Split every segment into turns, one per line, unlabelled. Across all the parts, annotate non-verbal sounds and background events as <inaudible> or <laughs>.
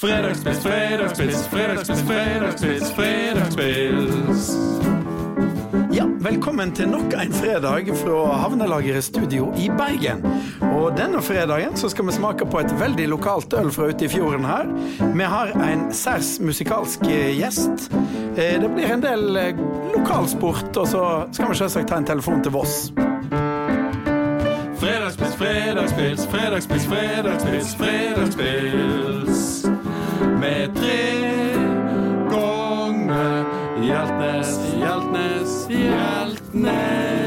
Fredagspils, fredagspils, fredagspils, fredagspils, fredagspils.
Ja, velkommen til nok en fredag fra Havnelageret studio i Bergen. Og denne fredagen så skal vi smake på et veldig lokalt øl fra ute i fjorden her. Vi har en særs musikalsk eh, gjest. Eh, Det blir en del eh, lokalsport, og så skal vi selvsagt ta en telefon til Voss.
Fredagspils, fredagspils, fredagspils, fredagspils, fredagspils. Med tre ganger Hjeltnes, Hjeltnes, Hjeltnes.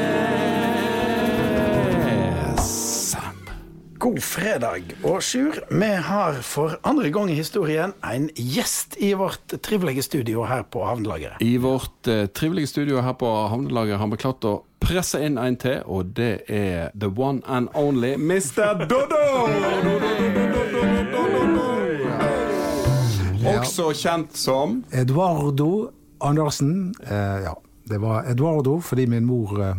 God fredag. Og Sjur, vi har for andre gang i historien en gjest i vårt trivelige studio her på Havnelageret.
I vårt eh, trivelige studio her på Havnelageret har vi klart å presse inn en til, og det er the one and only Mr. Dodo! Også kjent som
Eduardo Andersen. Eh, ja, det var Eduardo fordi min mor eh,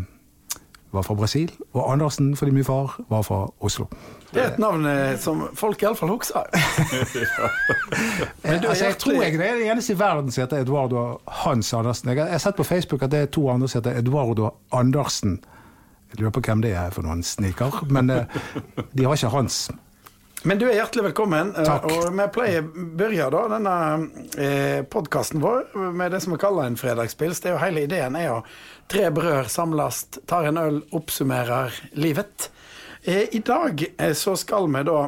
var fra Brasil, og Andersen fordi min far var fra Oslo.
Det er et navn eh, som folk iallfall husker. <laughs>
Men
du
altså, jeg tror jeg det er den eneste i verden som heter Eduardo Hans Andersen. Jeg har, sett på Facebook at det er to andre som heter Eduardo Andersen. Jeg lurer på hvem det er for noen sniker, men eh, de har ikke Hans.
Men du er hjertelig velkommen. eh,
Takk.
Og vi pleier å begynne da, denne eh, podkasten vår med det som vi kaller en fredagspils. Det er jo Hele ideen er jo tre brød samles, tar en øl, oppsummerer livet. Eh, I dag eh, så skal vi da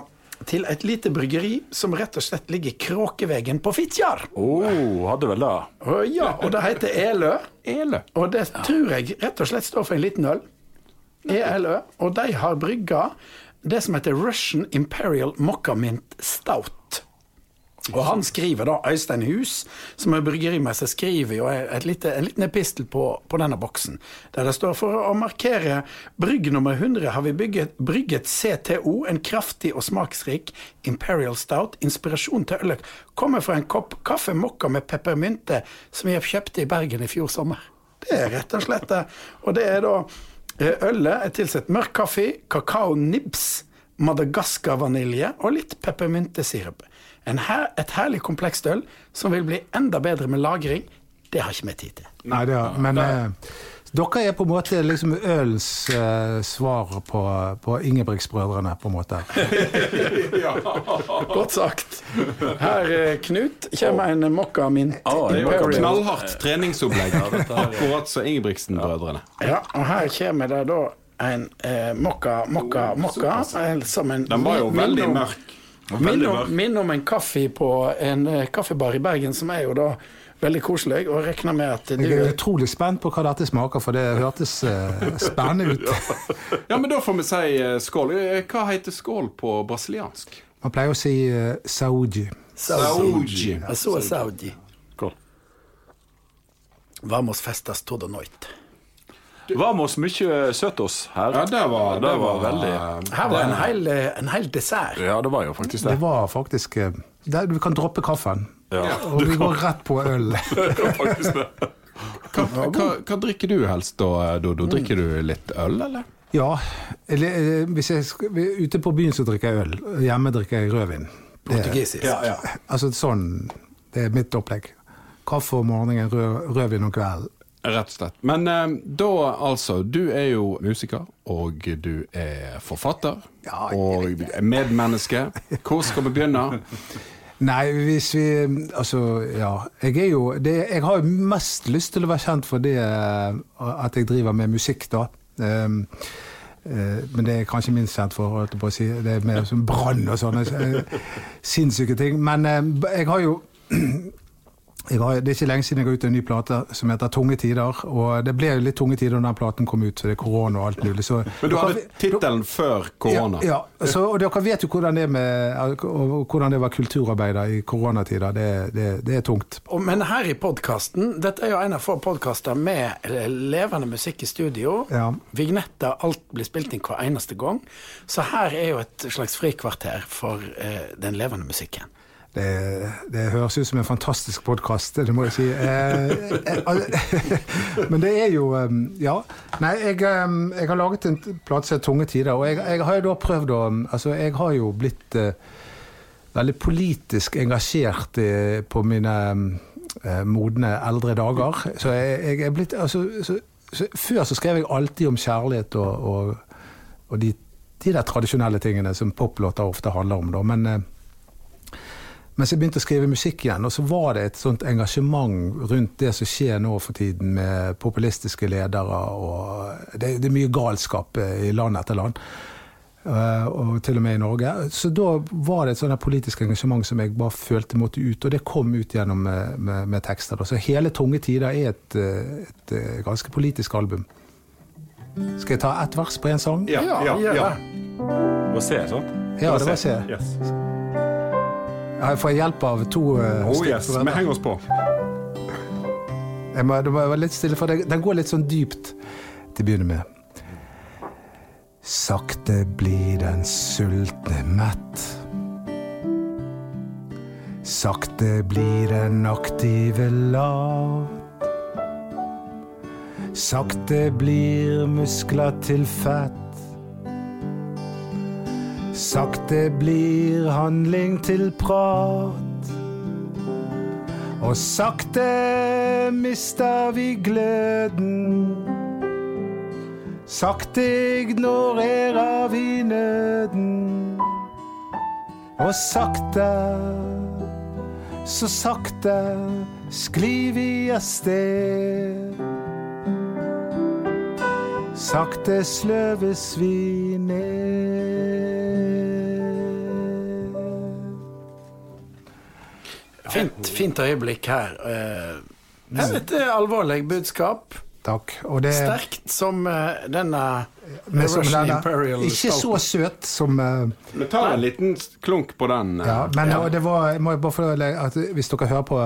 til et lite bryggeri som rett og slett ligger Kråkevegen på Fitjar.
Oh, hadde vel det.
Ja, og det heter Elø.
Elø.
Og det tror jeg rett og slett står for en liten øl. ELØ. Og de har brygga det som heter Russian Imperial Moccamint Stout. Og han skriver da, Øystein Hus, som er bryggerimester, skriver jo lite, en liten epistel på, på denne boksen. Der det står for å markere brygg nummer 100 har vi bygget, brygget CTO, en kraftig og smaksrik Imperial Stout. Inspirasjon til ølet kommer fra en kopp kaffe mokka med peppermynte som jeg kjøpte i Bergen i fjor sommer. Det er rett og slett det. Og det er da Ølet er tilsatt mørk kaffe, kakao-nibs, Madagaskar-vanilje og litt peppermyntesirup. Her, et herlig komplekst øl som vil bli enda bedre med lagring. Det har ikke vi tid til.
Nei, det har, men eh, dere er på en måte liksom ølens eh, svar på, på Ingebrigtsbrødrene, på en måte. <laughs>
Godt sagt. Her, eh, Knut, kommer en mokka mint
Ah, det er jo
Imperial.
Knallhardt treningsopplegg. Akkurat som Ingebrigtsen-brødrene.
Ja, og her kommer det da en eh, mokka, mokka, mokka. Som en
Den var jo veldig mørk.
Minner om, minner om en kaffe på en eh, kaffebar i Bergen, som er jo da veldig koselig, og regner med at du
Jeg er utrolig spent på hva dette smaker, for det hørtes eh, spennende ut. <laughs>
Ja, men da får vi si eh, skål. Eh, Hva heter skål på brasiliansk?
Man pleier å si uh, saudi.
Saudi.
A så
saudi.
Vamos festas todo noite.
Vamos mye søtos her.
Ja, det var,
det var veldig
Her var en hel, en hel dessert.
Ja, det var jo faktisk
Det
det.
var faktisk Du kan droppe kaffen,
Ja.
og vi går rett på øl. <laughs>
Faktisk det.
Hva, hva, hva drikker du helst da, Dodo? Drikker du litt øl, eller?
Ja, eller, eh, hvis jeg skal, ute på byen så drikker jeg øl. Hjemme drikker jeg rødvin.
Portugisisk. Ja, ja.
Altså sånn, Det er mitt opplegg. Kaffe om morgenen, rød, rødvin om kvelden.
Rett og slett. Men eh, da altså, du er jo musiker, og du er forfatter.
Ja,
og medmenneske. Hvor skal vi begynne? <laughs>
Nei, hvis vi Altså, ja. Jeg er jo det, Jeg har jo mest lyst til å være kjent for det eh, at jeg driver med musikk, da. Um, uh, men det er kanskje minst kjent for, holdt jeg på å si. Det er mer som brann og sånne eh, sinnssyke ting. Men uh, jeg har jo jeg har, det er ikke lenge siden jeg ga ut en ny plate som heter 'Tunge tider'. Og det ble litt tunge tider da den platen kom ut, så det er korona og alt mulig. Så,
Men du hadde tittelen før korona.
ja, ja. Så, og dere vet jo hvordan det med og hvordan det var kulturarbeider i koronatider. Det, det, det er tungt.
Men her i podkasten Dette er jo en av få podkaster med eh, levende musikk i studio.
Ja.
Vignetter, alt blir spilt inn hver eneste gang. Så her er jo et slags frikvarter for eh, den levende musikken.
Det, det høres ut som en fantastisk podkast, det må jeg si. Eh, eh, <laughs> men det er jo eh, Ja. Nei, jeg, jeg har laget en plate som 'Tunge tider', og jeg, jeg har jo da prøvd å Altså, jeg har jo blitt veldig politisk engasjert på mine modne eldre dager. Så jeg, jeg er blitt altså, så, så, Før så skrev jeg alltid om kjærlighet og, og, og de, de der tradisjonelle tingene som poplåter ofte handler om. Da. Men mens jeg begynte å skrive musikk igjen, og så var det et sånt engasjement rundt det som skjer nå for tiden med populistiske ledere, og det, det er mye galskap eh, i land etter land. eh, Og til og med i Norge. Så da var det et sånt politisk engasjement som jeg bare følte måtte ut, og det kom ut gjennom med, med, med tekster. Så hele Tunge tider er et, eh, et, ganske politisk album. Skal jeg ta ett vers på én sang?
Ja, ja,
ja,
ja.
Det
var C, sant?
Ja, det var C.
Yes.
Jeg får hjelp av to uh,
Oh yes, vi henger oss på.
Jeg må, det må være litt stille, for den, den går litt sånn dypt til å begynne med. Sakte blir den sultne mett. Sakte blir den aktive lat. Sakte blir muskler til fett. Sakte blir handling til prat. Og sakte mister vi gløden. Sakte ignorerer vi nøden. Og sakte, så sakte sklir vi av sted. Sakte sløves vi
Fint, fint øyeblikk her. Det er Et eh, alvorlig budskap.
Takk. Og det
Sterkt som uh, denne
men som
Russian
denne-
Imperial
Ikke så søt som uh,
Vi tar en liten klunk på den. Uh,
Ja, men og det var, jeg bare få legge at hvis dere hører på,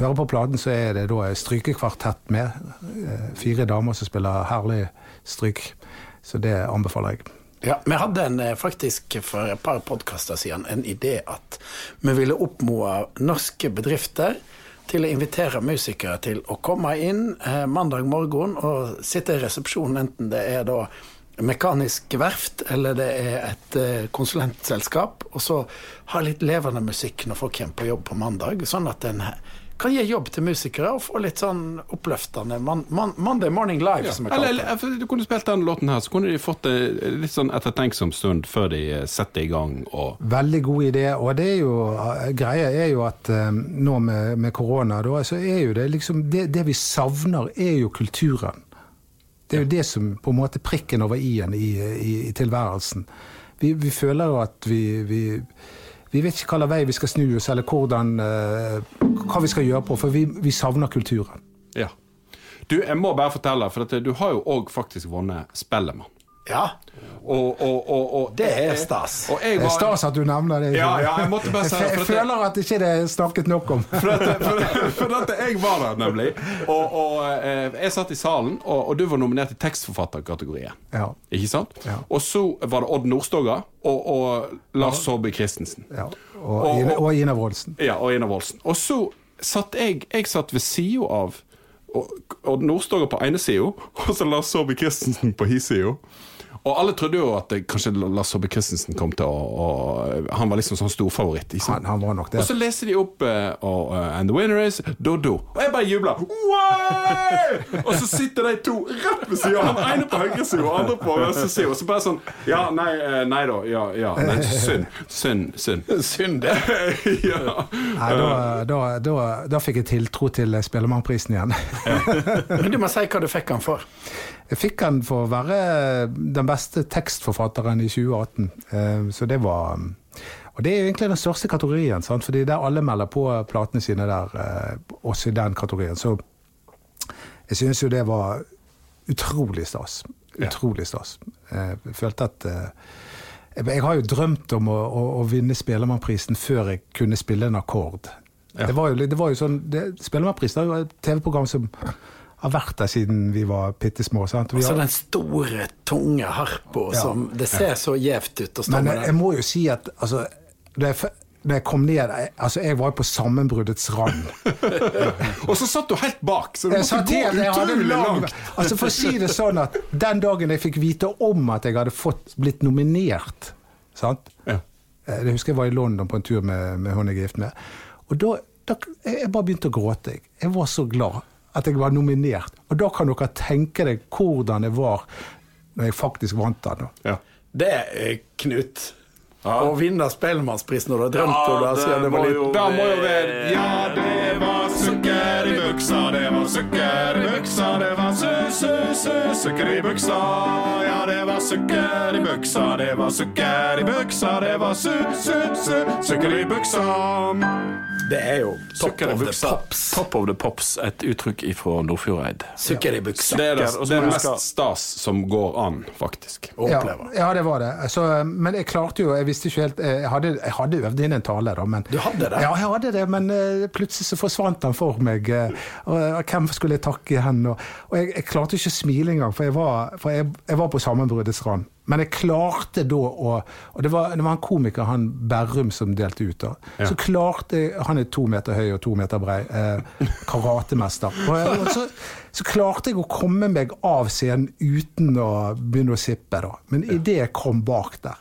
hører på platen, så er det da strykekvartett med. Eh, Fire damer som spiller herlig stryk. Så det anbefaler jeg.
Ja, Vi hadde en, eh, faktisk for et par podkaster siden en idé at vi ville oppmode norske bedrifter til å invitere musikere til å komme inn eh, mandag morgen og sitte i resepsjonen, enten det er da mekanisk verft eller det er et eh, konsulentselskap, og så ha litt levende musikk når folk kommer på jobb på mandag, sånn at en kan gi jobb til musikere og få litt sånn oppløftende man, man, Monday Morning Live, som jeg
Eller,
kaller det.
eller du kunne spilt den låten her, så kunne de fått det litt sånn ettertenksom stund før de eh, setter i gang og
Veldig god idé. Og det er jo, greia er jo at eh, nå med, med korona, da, så er jo det liksom det, det vi savner, er jo kulturen. Det er jo det som på en måte prikken over i-en i, i, i tilværelsen. Vi, vi føler jo at vi, vi vi vet ikke hvilken vei vi skal snu oss, eller hvordan, eh, hva vi skal gjøre på, for vi, vi savner kulturen.
Ja. Du, jeg må bare fortelle, for du har jo òg faktisk vunnet Spellemann.
Ja,
Og, og, og, og
det er stas.
Og jeg
Det er stas at du nevner det.
Ja, ja, jeg måtte bare si
Jeg,
for at det-
føler at ikke det er snakket nok om.
For, at, for, for at jeg var der, nemlig. Og, og eh, jeg satt i salen, og, og du var nominert i tekstforfatterkategorien.
Ja.
Ikke sant?
Ja.
Og så var det Odd Nordstoga og, og Lars Saabye Christensen.
Ja.
Og-
Og, Ina,
og-
og Ina Wroldsen.
Ja, og Ina Woldsen. Og så satt jeg Jeg satt ved sida av Odd Nordstoga på ene sida, og så Lars Saabye Christensen på hi sida. Og alle trodde jo at kanskje Lars Saabye Christensen kom til å og, Han var liksom sånn storfavoritt. sant?
Han, han var nok det.
Og så leser de opp uh, og, uh, And the winner is Doddo. Og jeg bare jubler. Og så sitter de to rett ved sida. Han ene på høyre side og andre på venstre side. Og så bare sånn Ja, nei, eh, nei da. Ja, ja. Nei, synd. Synd. Synd. <laughs>
Synd det. <laughs>
ja.
Nei, da, da, da, da fikk jeg tiltro til Spellemannprisen igjen. <laughs>
Men du må si hva du fikk han for.
Jeg fikk han for å være den beste tekstforfatteren i 2018. Eh, Så det var Og det er egentlig den største kategorien, sant? fordi der alle melder på platene sine der, eh, også i den kategorien. Så jeg synes jo det var utrolig stas. Utrolig stas. Eh, Jeg følte at jeg har jo drømt om å, å, å vinne Spellemannprisen før jeg kunne spille en akkord. Det, var jo, det var jo sånn Spellemannprisen er jo et TV-program som har vært der siden vi var bitte små. sant? Vi
Altså den store, tunge harpa
Ja.
som Det ser så gjevt ut å stå
Men
med
jeg, jeg må jo si at altså, da jeg, da jeg kom ned jeg, altså, jeg var jo på sammenbruddets rand. <laughs>
Og så satt du helt bak, så du
Jeg
måtte gå utrolig
lang,
langt.
altså For å si det sånn at den dagen jeg fikk vite om at jeg hadde fått blitt nominert sant?
Ja.
Eh, Jeg husker jeg var i London på en tur med, med hun jeg er gift med. Og da, da jeg bare begynte å gråte. Jeg var så glad at jeg var nominert. Og da kan dere tenke deg hvordan det var når jeg faktisk vant den.
Ja.
Det er Knut. Å vinne Spellemannsprisen når du har drømt
Ja,
om det siden
det
var liten.
Da må jo være Ja, det var sukker i buksa, det var sukker i buksa, det var su-su-su, sukker i buksa. Ja, det var sukker i buksa, det var sukker i buksa, det var su-su-su, sukker i buksa.
Det er jo top
Sukker i
of the
buksa.
pops.
Top of the pops, et uttrykk fra Nordfjordeid.
Sukker i buksa.
Det er det, det er mest stas som går an, faktisk.
Ja,
Oppleve.
ja, det var det. Så, men jeg klarte jo Jeg visste ikke helt Jeg hadde, jeg hadde øvd inn en tale, da. Men,
Du hadde det?
Ja, jeg hadde det, men eh, plutselig så forsvant den for meg. eh, og, og Hvem skulle jeg takke igjen? Og, og jeg, jeg klarte ikke å smile engang, for jeg var, for jeg, jeg var på sammenbruddets rand. Men jeg klarte da å Og det var, det var en komiker, han Berrum, som delte ut. da. Så klarte jeg Han er to meter høy og to meter brei. Eh, karatemester. Og, og så, så klarte jeg å komme meg av scenen uten å begynne å sippe. da. Men idet jeg kom bak der,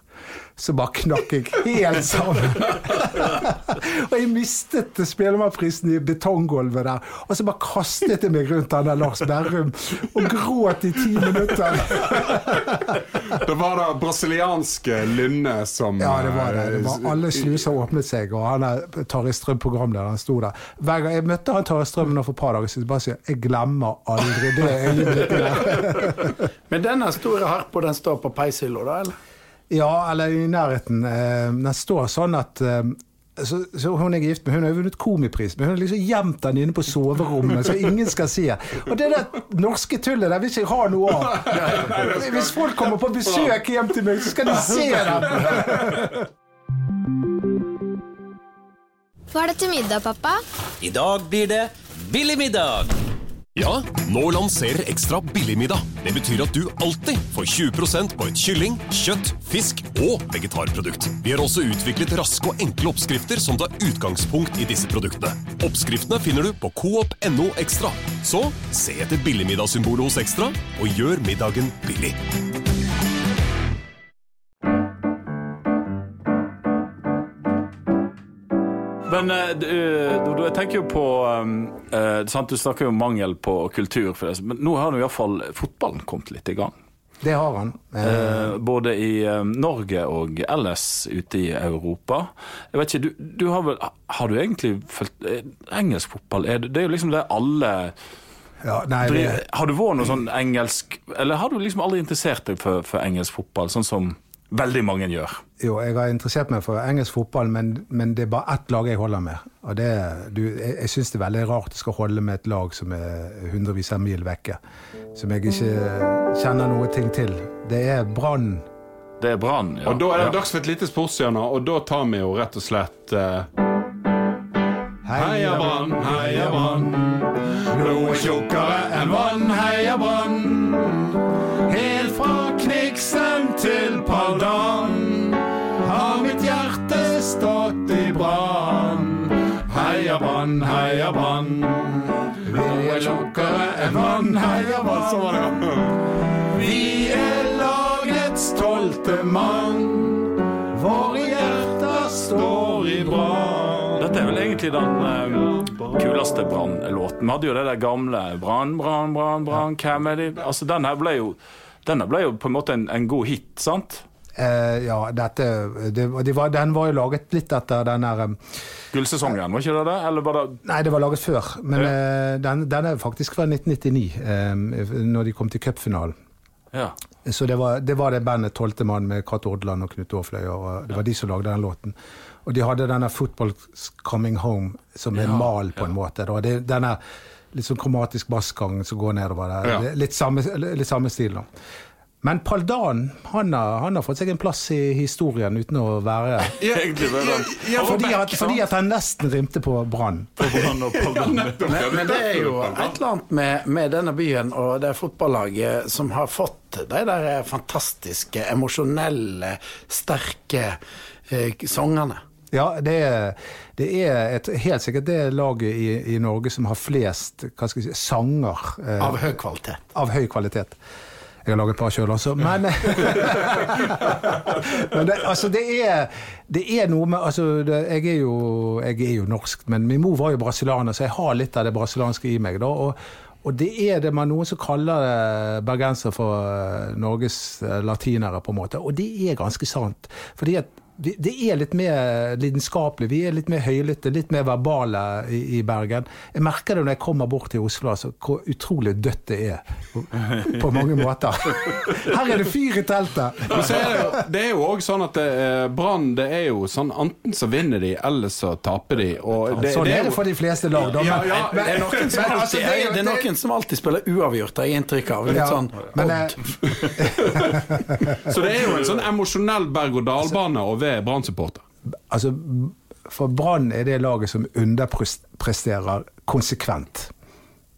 så bare knakk jeg helt sammen. <laughs> og jeg mistet Spellemannprisen i betonggulvet der. Og så bare kastet jeg meg rundt han der Lars Berrum og gråt i ti minutter. <laughs>
Det var det brasilianske lynnet som
Ja, det var det. det
eh,
var, alle sluser åpnet seg, og han er Tarjei Strøm-programlederen, han sto der. Hver gang jeg møtte han Tarjei Strøm nå for et par dager siden, bare sier jeg glemmer aldri det øyeblikket der. <laughs>
Men denne store harpa, den står på peishylla, da, eller?
Ja, eller i nærheten. Eh, Den står sånn at eh, så, så Hun jeg er gift med, hun har vunnet Komipris, men hun har liksom gjemt den inne på soverommet, så ingen skal se. Og det der norske tullet der vil ikke jeg ha noe av. Hvis folk kommer på besøk hjem til meg, så skal de se den!
Hva er det til middag, pappa?
I dag blir det billig middag.
Ja, nå lanserer Ekstra billigmiddag. Det betyr at du alltid får 20% på et kylling, kjøtt, fisk og vegetarprodukt. Vi har også utviklet raske og enkle oppskrifter som tar utgangspunkt i disse produktene. Oppskriftene finner du på coop.no ekstra. Så se etter billigmiddagssymbolet hos Ekstra, og gjør middagen billig.
Men eh, du, du, jeg tenker jo på eh, sant, Du snakker jo om mangel på kultur, for det, men nå har iallfall fotballen kommet litt i gang.
Det har han. Eh,
Eh, både i eh, Norge og ellers ute i Europa. Jeg vet ikke, du, du har vel Har du egentlig fulgt eh, Engelsk fotball, er det, det er jo liksom det alle
ja, nei, det,
Har du vært noe sånn engelsk Eller har du liksom aldri interessert deg for, for engelsk fotball, sånn som veldig mange gjør?
jo, jeg har interessert meg for engelsk fotball, men, men det er bare ett lag jeg holder med. Og det, du, jeg jeg syns det er veldig rart du skal holde med et lag som er hundrevis av mil vekke. Som jeg ikke kjenner noe ting til. Det er Brann.
Det er Brann. Ja.
Og da er det
Ja.
dags for et lite sportshjørne, og da tar vi jo rett og slett uh... Heia Brann, heia Brann. Blodet tjukkere enn vann, heia Brann. Heia mann. Vi er tjukkere enn mann, heia mann. Så var det. Vi er lagets tolvte mann. Våre hjerter står i brann.
Dette er vel egentlig den eh, kuleste Brann-låten. Vi hadde jo det der gamle Brann, Brann, Brann, Brann, hvem er de? Altså, den her ble jo, denne ble jo på en måte en, en god hit, sant?
Eh, ja, dette det, de var, Den var jo laget litt etter den der um,
Gullsesongen, var ikke det det? Eller var det
Nei, det var laget før. Men eh, den, den er faktisk fra 1999, um, når de kom til cupfinalen.
Ja.
Så det var, det var det bandet Tolvte mann med Cato Odland og Knut Aafløy. Og det var de som lagde den låten. Og de hadde denne 'Football's Coming Home' som en mal, på en måte. Da. Det, denne litt sånn kromatisk bassgang som går nedover der.
Ja.
Litt, samme, litt samme stil. da. Men Paldan han har, han har fått seg en plass i historien uten å være <laughs>
Egentlig men, ja, ja,
fordi, at, fordi at han nesten rimte på Brann.
Men, <laughs> men det er jo et eller annet med, med denne byen og det fotballaget som har fått de der fantastiske, emosjonelle, sterke eh, sangene.
Ja, det er, det er et, helt sikkert det laget i, i Norge som har flest hva skal si, sanger eh,
Av høy kvalitet.
av høy kvalitet. Jeg har laget et par sjøl også. Men, <laughs> men det, altså, det er, det er noe med altså, det, jeg, er jo, jeg er jo norsk, men min mor var jo brasilianer, så jeg har litt av det brasilianske i meg. da, og og det er det man noen som kaller eh, bergensere for eh, Norges eh, latinere, på en måte. Og det er ganske sant. Fordi at vi- det er litt mer lidenskapelig, vi er litt mer høylytte, litt mer verbale i, i Bergen. Jeg merker det når jeg kommer bort til Oslo, altså, hvor utrolig dødt det er. På, på mange måter. Her er det fyr i teltet!
Men så er det, det er jo òg sånn at eh, Brann det er jo sånn enten så vinner de, eller så taper de. Og det,
sånn
det
er det for de fleste lag, da.
Ja,
men-
ja,
Det er noen som
Men, altså,
alltid,
det er
det er noen som alltid spiller uavgjort, har jeg inntrykk av. Litt
Ja,
sånn
men,
odd.
eh, <laughs>
Så det er jo en sånn emosjonell berg-og-dal-bane å være Brann-supporter.
altså, for Brann er det laget som underpresterer konsekvent.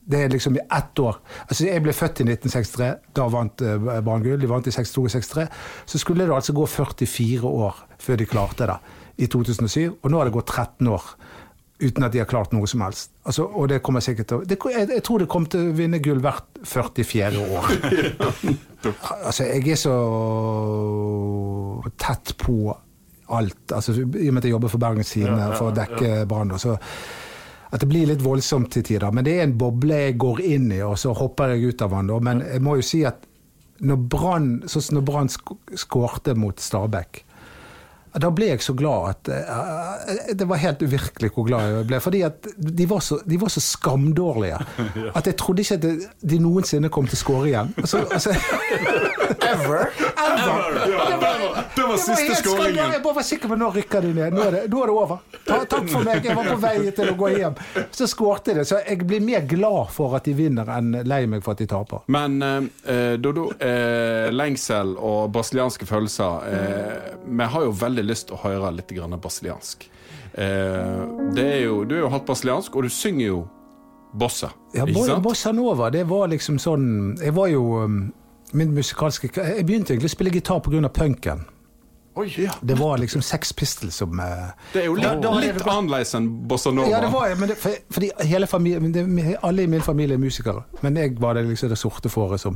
Det er liksom i ett år. Altså, Jeg ble født i 1963, da vant eh, Brann gull. De vant i 62 63. Så skulle det altså gå 44 år før de klarte det i 2007. Og nå har det gått 13 år uten at de har klart noe som helst. Altså, og det kommer sikkert til det, jeg, jeg tror det kommer til å vinne gull hvert 44. år. <laughs> altså, jeg er så tett på alt. Altså, I og med at jeg jobber for Bergens Tidende for å dekke Brann. så at det blir litt voldsomt til tider. Men det er en boble jeg går inn i, og så hopper jeg ut av den. Men jeg må jo si at når Brann sånn skårte mot Stabæk da ble jeg så glad at eh, Det var helt uvirkelig hvor glad jeg ble. Fordi at de var så, de var så skamdårlige <laughs> at jeg trodde ikke at de, de noensinne kom til å skåre igjen. Altså, altså, <laughs>
Ever?
Ever!
Det var
Det var
siste skåringen.
Jeg bare var sikker på nå rykker de ned. Nå er det, nå er det over. Ta, takk for meg, jeg var på vei til å gå hjem. Så skårte de. Så jeg blir mer glad for at de vinner, enn lei meg for at de taper.
Men eh, Dodo, eh, lengsel og brasilianske følelser eh, Vi har jo veldig lyst til å høre litt basiliansk brasiliansk. Eh, det jo, du er jo halvt brasiliansk, og du synger jo bossa.
Ja? Bossa Nova, det var liksom sånn Jeg var jo um, min musikalske Jeg begynte egentlig å spille gitar pga. punken.
Oi, ja.
Det var liksom Sex Pistols som eh,
Det er jo litt,
Da- da var
annerledes enn bossa nova.
Ja, det var men det, for, fordi hele familien, det, alle i min familie er musikere. Men jeg var det liksom det sorte fåret som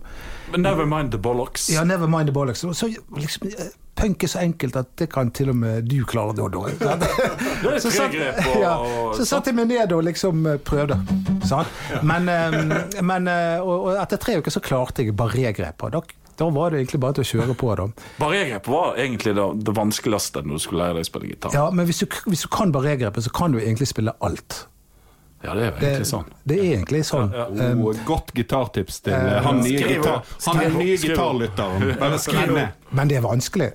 But never mind the bollocks.
Ja, never mind the bollocks. Så liksom, eh, punk er så enkelt at det kan til og med du klare, <laughs>
er
Så satt, ja, så satte jeg meg ned og liksom eh, prøvde. Sant? Men, men og, og etter tre uker så klarte jeg barrégrep. og Da, var det egentlig bare til å kjøre på. da.
Barrégrep var egentlig det, det vanskeligste når du skulle lære deg å spille gitar.
Ja, Men hvis du, hvis du kan barregrepet, så kan du egentlig spille alt.
Ja, det er jo egentlig sånn.
det er egentlig sånn. Um,
Oh, godt gitartips til
uh,
han nye,
skriv
gitar, han
er
nye
Ja,
gitarlytteren. <laughs> Bare skriv ned.
men det er vanskelig.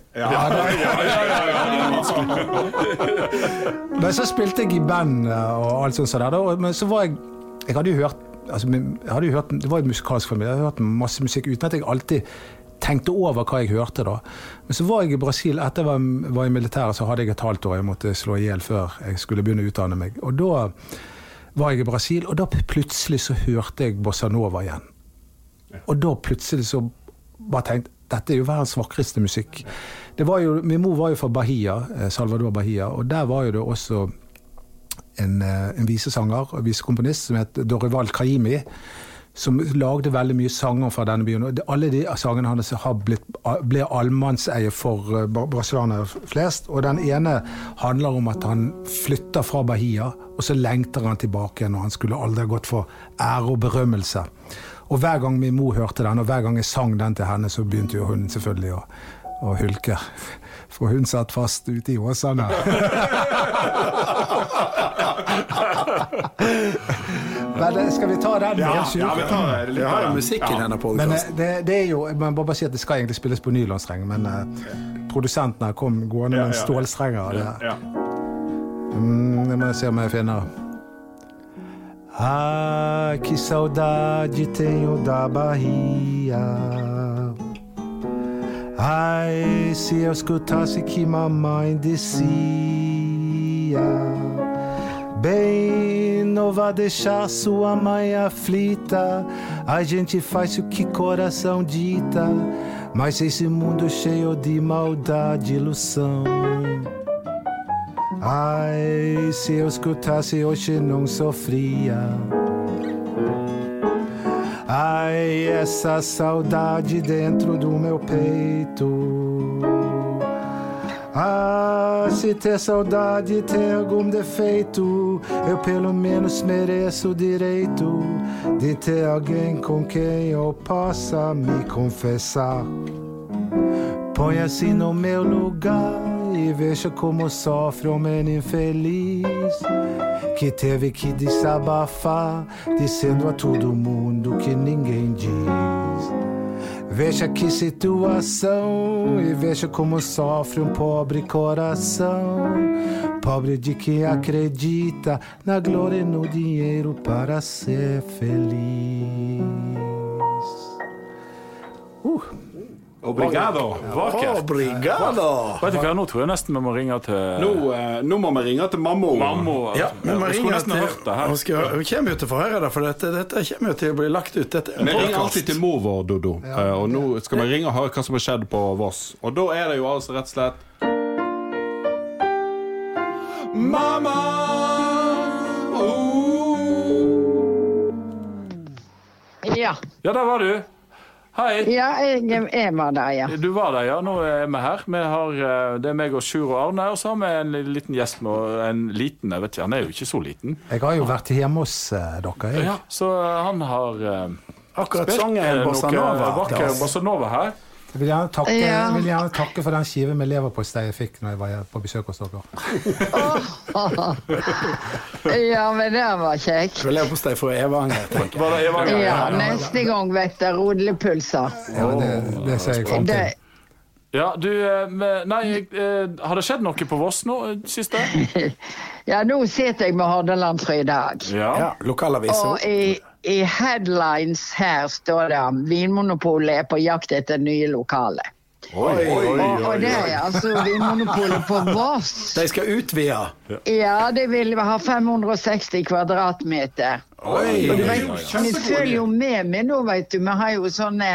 Men så spilte jeg i band eh, og alt sånt. sånt der, og- Men så var jeg Jeg hadde jo hørt altså, jeg hadde jo hørt, Det var jo musikalsk familie. Jeg hadde hørt masse musikk uten at jeg alltid tenkte over hva jeg hørte da. Men så var jeg i Brasil. Etter jeg var, i militæret, så hadde jeg et halvt år jeg måtte slå i hjel før jeg skulle begynne å utdanne meg. Og da var jeg i Brasil, og da plutselig så hørte jeg bossa nova igjen. Og da plutselig så bare tenkte dette er jo verdens vakreste musikk. Det var jo, min mor var jo fra Bahia, eh, Salvador Bahia, og der var jo det også en, eh, en visesanger og visekomponist som het Dorival Kaimi, som lagde veldig mye sanger fra denne byen. Alle de sangene hans blitt, ble allmannseie for eh, brasilianere flest. Og den ene handler om at han flytter fra Bahia, og så lengter han tilbake igjen, og han skulle aldri gått for ære og berømmelse. Og hver gang min mor hørte den, og hver gang jeg sang den til henne, så begynte jo hun selvfølgelig å, å hulke. For hun satt fast ute i Åsane. <laughs> Eh, skal vi ta den? Ja.
Ja, vi tar det litt
Jeg
av
musikk i denne
Men eh, det, det er jo, man bare si at det skal egentlig spilles på nylonstreng, men uh, produsenten her kom gående med en stålstreng. av det-
Ja.
Mm, jeg må se om jeg finner Ah, que saudade tenho da Bahia. Ai, se eu escutasse que mamãe descia. Bem, não vá deixar sua mãe aflita. A gente faz o que coração dita. Mas esse mundo cheio de maldade e ilusão. Ai, se eu escutasse hoje não sofria. Ai, essa saudade dentro do meu peito. Ah, se ter saudade tem algum defeito, eu pelo menos mereço o direito de ter alguém com quem eu possa me confessar. Ponha-se no meu lugar e veja como sofre o homem infeliz que teve que desabafar, dizendo a todo mundo que ninguém diz. Veja que situação e veja como sofre um pobre coração. Pobre de quem acredita na glória e no dinheiro para ser feliz. Uh,
Obrigado.
Vakkert.
Obrigado!
Vet du hva, Nå tror jeg nesten vi må ringe til
Nå, eh, nå må vi ringe til mamma.
mamma.
Ja, men vi ringer
nesten ha hørt det her.
Vi skal, Vi kommer jo til å få høre det, for dette, dette kommer jo til å bli lagt ut. Dette er en
Vi ringer
podcast.
alltid til mor vår, Dodo. Eh, og nå skal vi ringe og høre hva som har skjedd på Voss. Og da er det jo altså rett og slett Mamma!
Ja,
Ja, der var du. Hei.
ja jeg, jeg var der, ja.
Du var der, ja. Nå er vi her. Vi har, eh, det er meg og Sjur og Arne. Og så har vi en liten gjest med en liten jeg vet ikke, Han er jo ikke så liten.
jeg har jo vært hjemme hos uh, dere. Jeg.
Ja, Så eh, han har uh,
Akkurat sangen Bossa
noe
Nova.
vakker bossa nova her.
Jeg vil gjerne takke,
Ja.
jeg vil gjerne takke for den skiven med leverpostei jeg fikk når jeg var på besøk hos dere.
Ja, men det var kjekt.
Du lever på steg fra Evanger, tenker jeg.
Var det Evanger?
Ja, neste gang vet jeg rodlepulser.
Ja, det, det ser jeg fram til.
Ja, du eh, Nei, eh, har det skjedd noe på Voss nå eh, siste? <laughs>
ja, nå sitter jeg med Hordaland fra i dag.
Ja.
Ja, lokalavisa.
Og i, i headlines her står det Vinmonopolet er på jakt etter nye lokaler.
Oi, oi,
oi, og det er altså Vinmonopolet på Voss. <laughs>
De skal utvide.
Ja, de vil ha 560 kvadratmeter.
Oi!
Vi følger jo med men nå, vet du. Vi har jo sånne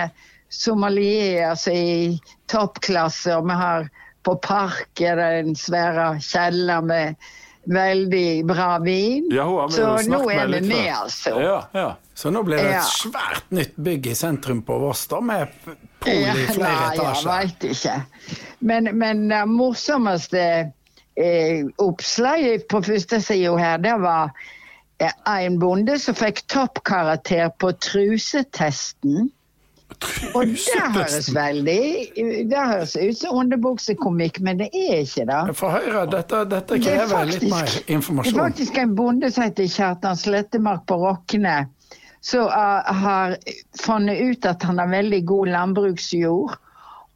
somalier altså, i toppklasse, og vi har på Park er det en svære kjeller med veldig bra vin.
Ja, hun har
Så nå er vi med,
med,
altså.
Ja, ja.
Så nå blir det
Ja.
et svært nytt bygg i sentrum på Voss, da, med pol
Ja,
i flere
jeg
etasjer.
veit ikke. Men, men det morsomste eh, oppslaget på første sida her, det var eh, en bonde som fikk toppkarakter på trusetesten. Og det <laughs> høres veldig Det høres ut som underbuksekomikk, men det er ikke det.
Få høre, dette, dette
Det faktisk,
krever litt mer informasjon.
Det er faktisk en bonde som heter Kjartan Slettemark på Rokne, som uh, har funnet ut at han har veldig god landbruksjord.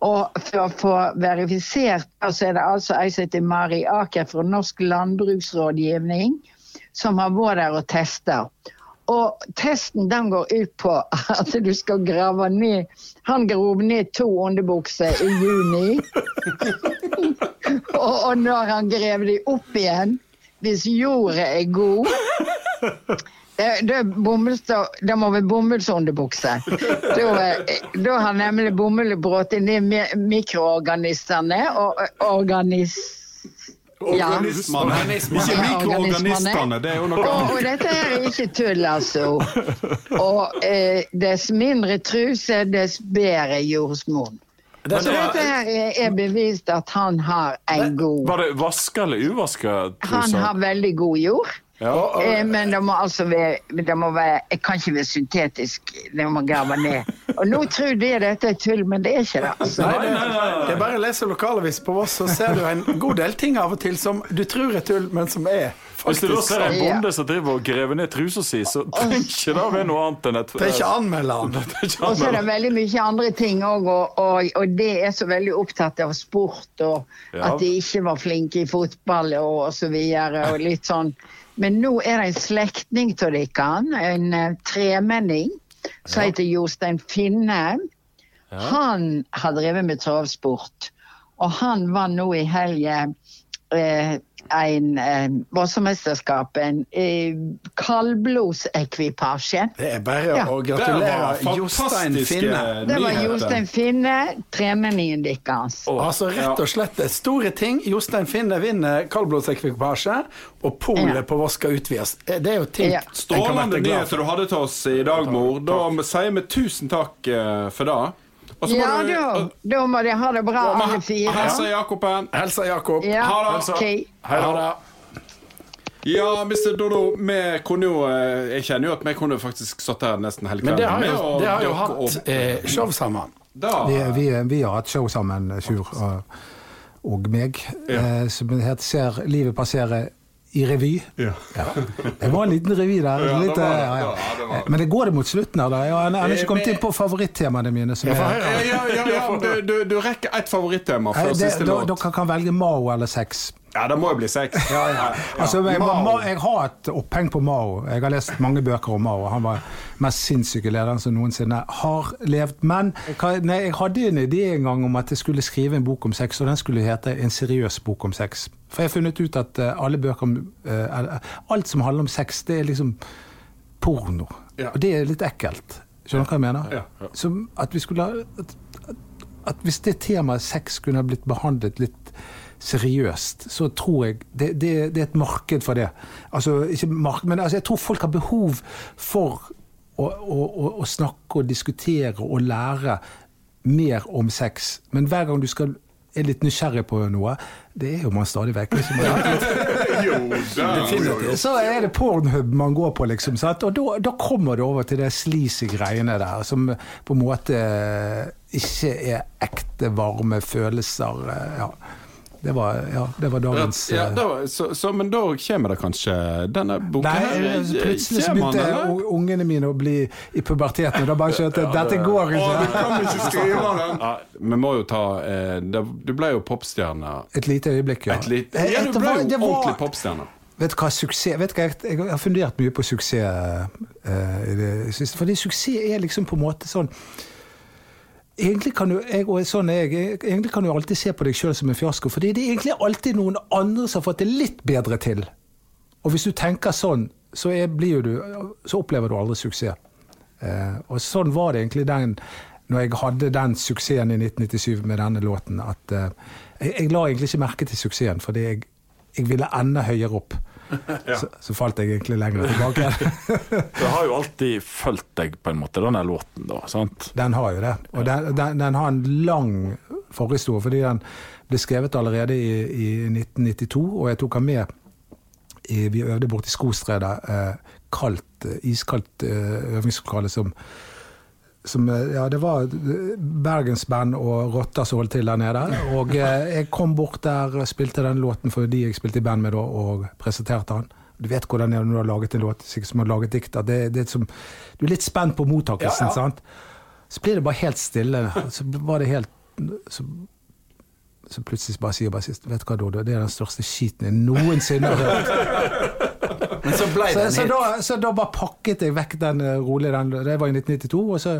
Og for å få verifisert det, så er det altså ei som heter Mari Aker fra Norsk landbruksrådgivning, som har vært der og testa. Og testen den går ut på at du skal grave ned Han grov ned to underbukser i juni. <laughs> og, og når han grev de opp igjen, hvis jorda er god det, det, det må være bomullsunderbukse. Er- da har nemlig bomullet brutt inn i mikroorganismene og organis... Ja.
Organismene. Ikke mikroorganistene. Det er jo noe
Og, og dette er ikke tull, altså. Og eh, dess mindre truse, dess bedre jordsmonn. Så
Dette
dette her er, er bevist at han har en god
Var det vaska eller uvaska
Han har veldig god jord.
Ja.
og... men det må altså være, det må være Jeg kan ikke være syntetisk. når man graver ned. Og nå tror de dette er tull, men det er ikke det. Altså.
nei, nei, det er bare å lese lokalavis på Voss, så ser du en god del ting av og til som du tror er tull, men som er
Hvis du da ser en bonde som driver og graver ned trusa si, så trenger ikke det være noe annet enn et
Det er ikke anmelde han. <laughs>
Det ikke
Og så er det veldig mye andre ting òg, og, og, og det er så veldig opptatt av sport, og at de ikke var flinke i fotball og, og så videre, og litt sånn. Men nå er det en slektning av dere, en uh, tremenning, som heter Jostein Finne. Han har drevet med travsport, og han var nå i helga eh, en eh, Vossemesterskap, en eh, kaldblodsekvipasje.
Det er bare
Ja.
å gratulere Jostein Finne.
Det var. Jostein Finne, tremenningen deres.
Altså rett og slett store ting. Jostein Finne vinner kaldblodsekvipasje, og polet
Ja.
på Voss skal utvides. Eh, Det er jo ting
Ja.
Strålende nyheter du hadde til oss i dag, mor. Da sier vi tusen takk eh, for det.
Ja,
du-
da, da må de ha det bra, alle fire.
Hilse Jakoben.
Helsa Jakob.
Ja,
Ha det.
Okay.
Ha det.
Ja, Mr. Dodo, vi kunne jo eh, Jeg kjenner jo at vi kunne faktisk satt her nesten hele
Men det har jo, det har jo hatt eh, show sammen.
Vi, vi, vi har hatt show sammen, Sjur og, og meg, eh, som heter Ser livet passere i revy.
Ja.
Det var en liten revy der.
Ja,
litt,
det var det.
eh, ja,
Ja, var.
Men det går det mot slutten her, da. Jeg har ikke kommet inn på favorittemaene mine.
Ja,
ja, ja, ja, ja. Du, du, du rekker ett favorittema før siste låt.
Dere kan velge Mao eller sex.
Ja, det må jo bli sex. Ja, ja.
Altså, jeg. Jeg har et oppheng på Mao. Jeg har lest mange bøker om Mao. Han var mest sinnssyke lederen som noensinne har levd. Men nei, jeg hadde en idé en gang om at jeg skulle skrive en bok om sex, og den skulle hete En seriøs bok om sex. For jeg har funnet ut at eh, alle bøker om eh, Alt som handler om sex, det er liksom porno.
Ja.
Og det er litt ekkelt. Skjønner du hva jeg mener?
Ja.
Som at vi skulle ha at, hvis det temaet sex kunne ha blitt behandlet litt seriøst, så tror jeg det, det, det er et marked for det. Altså, ikke marked, men altså, jeg tror folk har behov for å, å, å, å snakke og diskutere og lære mer om sex. Men hver gang du skal er litt nysgjerrig på noe, det er jo man stadig vekk. Liksom. <laughs>
Jo, da.
Så er det Pornhub man går på, liksom. Sant? Og da, da kommer det over til det sleazy greiene der, som på en måte ikke er ekte, varme følelser. eh, Ja. Det var, ja, det var dagens
Ja,
eh,
da, så, så, men da kommer det kanskje denne boken
Nei,
her,
eh, plutselig så begynte
eller?
ungene mine å bli i puberteten, og da bare skjønte jeg at dette går
Å, du
ikke.
kan ikke <laughs> skrive den! Ja, vi må jo ta eh, det, Du ble jo popstjerne.
Et lite øyeblikk, ja.
Et lite, ja, du ble jo
var-
ordentlig popstjerne.
Vet du hva, suksess vet du hva, jeg, jeg har fundert mye på suksess eh, i det siste. Fordi suksess er liksom på en måte sånn Egentlig kan du, jeg, sånn jeg, egentlig kan du alltid se på deg sjøl som en fiasko, fordi det er egentlig alltid noen andre som har fått det litt bedre til. Og hvis du tenker sånn, så, er, du, så opplever du aldri suksess. Eh, og sånn var det egentlig den når jeg hadde den suksessen i 1997 med denne låten, at eh, jeg, jeg la egentlig ikke merke til suksessen, fordi jeg, jeg ville enda høyere opp. <laughs> Så, så falt jeg egentlig lenger tilbake. <laughs>
Det har jo alltid fulgt deg, på en måte, denne låten, da. sant?
Den har jo det. Og den, den, den har en lang forhistorie, fordi den ble skrevet allerede i, i 1992, og jeg tok den med i, Vi øvde borte i Skostredet, eh, kaldt, iskaldt eh, øvingslokale som som, eh, ja, det var eh, bergensband og rotter som holdt til der nede. Og eh, jeg kom bort der spilte den låten for de jeg spilte i band med da, og presenterte den. Du vet hvordan det er når du har laget en låt, sikkert som har laget dikt. Det, det er som, du er litt spent på mottakelsen,
Ja, ja.
sant? Så blir det bare helt stille. Så var det helt så, så plutselig bare sier bassisten vet du hva, Dodo, det er den største skiten jeg noensinne har hørt.
Men så ble det en hit.
så, da, så da bare pakket jeg vekk den eh, rolig, den, det var i 1992, og så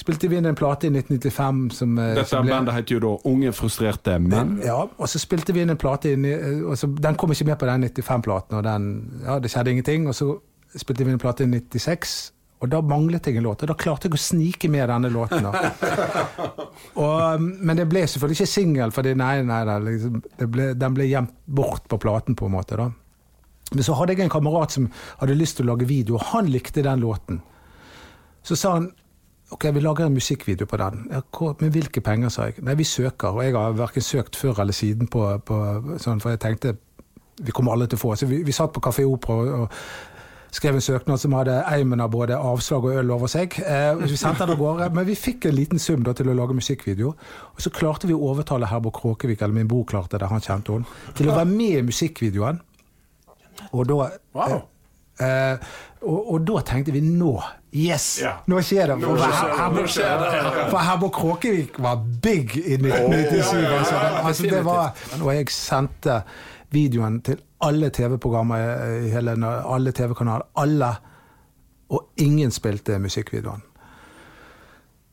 spilte vi inn en plate i 1995 som, eh,
Dette
som ble-
bandet heter jo da Unge frustrerte menn.
ja, og så spilte vi inn en plate inn i, eh, og så, Den kom ikke med på den 95-platen, og den, ja, det skjedde ingenting. Og så spilte vi inn en plate i 96, og da manglet jeg en låt. Og da klarte jeg å snike med denne låten. <laughs> Og, um, men det ble selvfølgelig ikke singel, for nei, nei, nei, liksom, ble, den ble gjemt bort på platen, på en måte. da. Men så hadde jeg en kamerat som hadde lyst til å lage video, og han likte den låten. Så sa han ok, vi lager en musikkvideo på den. Ja, hvor- med hvilke penger, sa jeg. Nei, vi søker. Og jeg har verken søkt før eller siden på, på sånn, for jeg tenkte vi kommer alle til å få. Så vi, vi satt på Kafé Opera og, og skrev en søknad som hadde eimen av både avslag og øl over seg. Eh, vi sendte den av gårde, men vi fikk en liten sum da, til å lage musikkvideo. Og så klarte vi å overtale Herborg Kråkevik, eller min bror klarte det, han kjente henne, til å være med i musikkvideoen. Og da
Wow.
eh, og, og da tenkte vi nå Yes!
Ja.
Nå skjer det! For,
Nå skjer
Her-
det, her,
Herborg-
skjer det.
for Kråkevik var big i 1997. altså. altså, det var, og jeg sendte videoen til alle TV-programmer i hele alle TV-kanaler. Alle. Og ingen spilte musikkvideoen.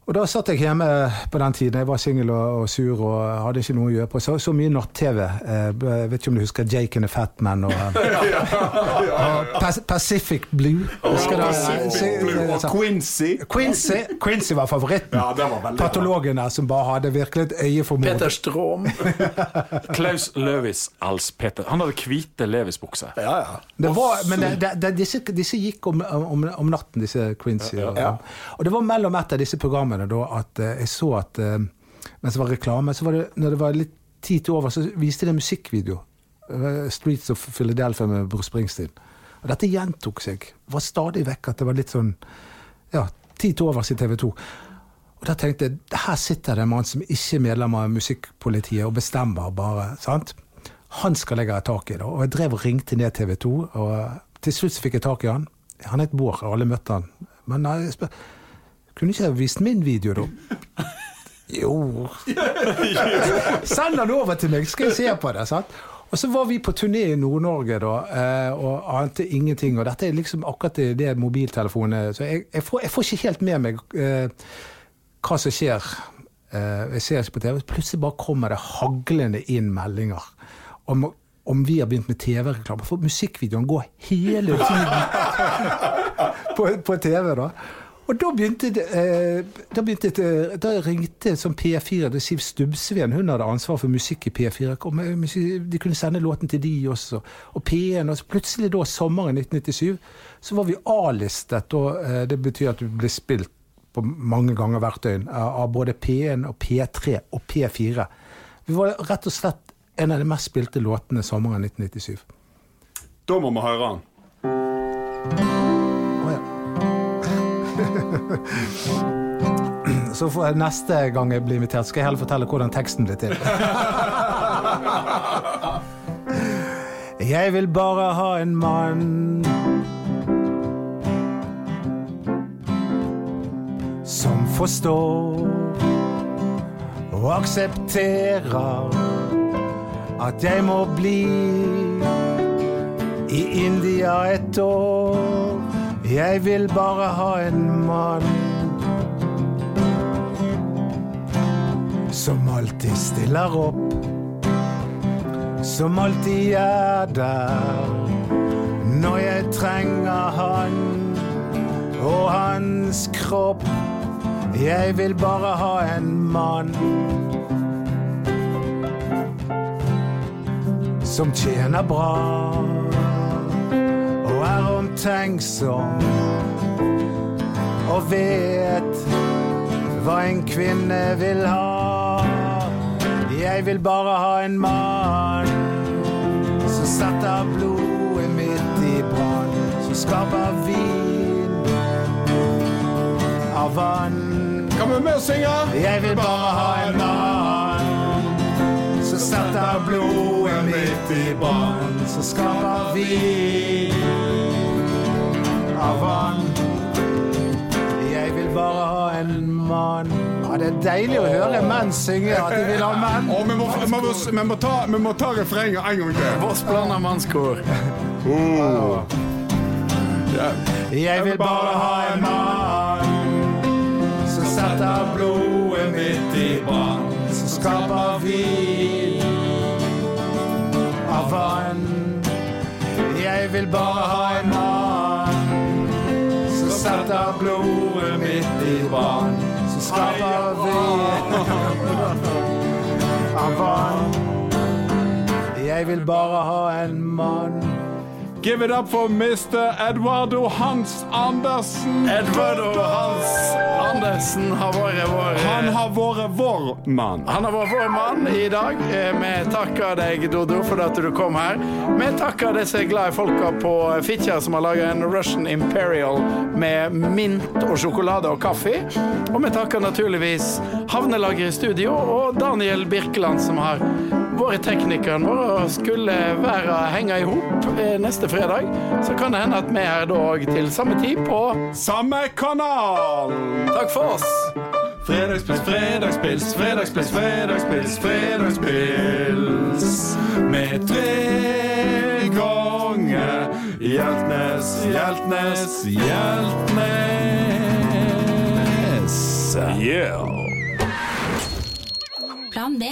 Og da satt jeg hjemme på den tiden. Jeg var singel og, og sur og hadde ikke noe å gjøre på. Så, så mye natt-TV. Eh, Jeg vet ikke om du husker Jake and the Fat Man og, <laughs> og Pas- Pacific Blue. Husker du det?
Pacific Blue og Quincy.
Quincy, Quincy var favoritten.
Ja, var
Patologen der som bare hadde virkelig et øye for mord.
Peter Strom. <laughs>
Klaus Løvis als Peter. Han hadde hvite Levis-bukser.
Ja, ja.
Det var, men det, det, det, disse, disse gikk om, om, om natten, disse Quincy. Og, og det var mellom et av disse programmene da at eh, jeg så at eh, mens det var reklame, så var det, når det var litt tid til over, så viste det en musikkvideo. Eh, 'Streets of Philadelphia' med Bruce Springsteen. Og dette gjentok seg. Det var stadig vekk at det var litt sånn ja, tid til overs i TV 2. Og da tenkte jeg her sitter det en mann som ikke er medlem av musikkpolitiet og bestemmer bare. sant? Han skal jeg ha tak i. da. Og jeg drev og ringte ned TV 2, og til slutt så fikk jeg tak i han. Han het Bård, alle møtte han. Men jeg spør, kunne ikke jeg vist min video, da? Jo Send den over til meg, skal jeg se på det. sant? Og så var vi på turné i Nord-Norge da, eh, og ante ingenting. Og dette er liksom akkurat det, det mobiltelefonen Så jeg, jeg, får, jeg får ikke helt med meg eh, hva som skjer. Eh, jeg ser ikke på TV. Plutselig bare kommer det haglende inn meldinger om, om vi har begynt med TV-reklame. For musikkvideoen går hele tiden <laughs> på, på TV. da. Og da begynte det, eh, da, begynte det, da ringte som P4 det Siv Stubbsveen, hun hadde ansvar for musikk i P4. Kom, de kunne sende låten til de også. Og P1. Og plutselig da, sommeren 1997, så var vi A-listet. Og eh, det betyr at du ble spilt på mange ganger hvert døgn av både P1 og P3 og P4. Vi var rett og slett en av de mest spilte låtene sommeren 1997.
Da må vi høre han.
Så neste gang jeg blir invitert, skal jeg heller fortelle hvordan teksten blir til. Jeg vil bare ha en mann som forstår og aksepterer at jeg må bli i India et år. Jeg vil bare ha en mann som alltid stiller opp. Som alltid er der når jeg trenger han og hans kropp. Jeg vil bare ha en mann som tjener bra er omtenksom og vet hva en kvinne vil ha. Jeg vil bare ha en mann som setter blodet mitt i brann, som skaper vin av vann.
Kom med og synge?
Jeg vil bare ha en mann som setter blodet mitt i brann, som skaper vin av vann. Jeg vil bare ha en mann Ja, det er deilig å høre menn synge at de vil ha menn.
Og vi må, vi må, vi må ta, vi må ta refrenget en gang til.
Voss blanda mannskor.
Ja.
Jeg vil bare ha en mann som setter blodet mitt i brann, som skaper vin av vann. Jeg vil bare ha en mann setter blodet mitt i brann, så skaper vi <laughs> av vann. Jeg vil bare ha en mann
Give it up for Mr. Eduardo Hans Andersen.
Eduardo Hans Andersen har vært vår
Han har vært vår mann.
Han har vært vår mann i dag. Eh, Vi takker deg, Dodo, for at du kom her. Vi takker disse glade folka på Fitjar som har laga en Russian Imperial med mint og sjokolade og kaffe. Og vi takker naturligvis Havnelageret i studio og Daniel Birkeland som har vært teknikeren vår og skulle være henge i hop eh, neste fredag. Så kan det hende at vi er da òg til samme tid på
Samme kanal!
Takk for oss.
Fredagspils, fredagspils, fredagspils, fredagspils, fredagspils. Med tre ganger Hjeltnes, Hjeltnes, Hjeltnes. Yeah.
Plan B.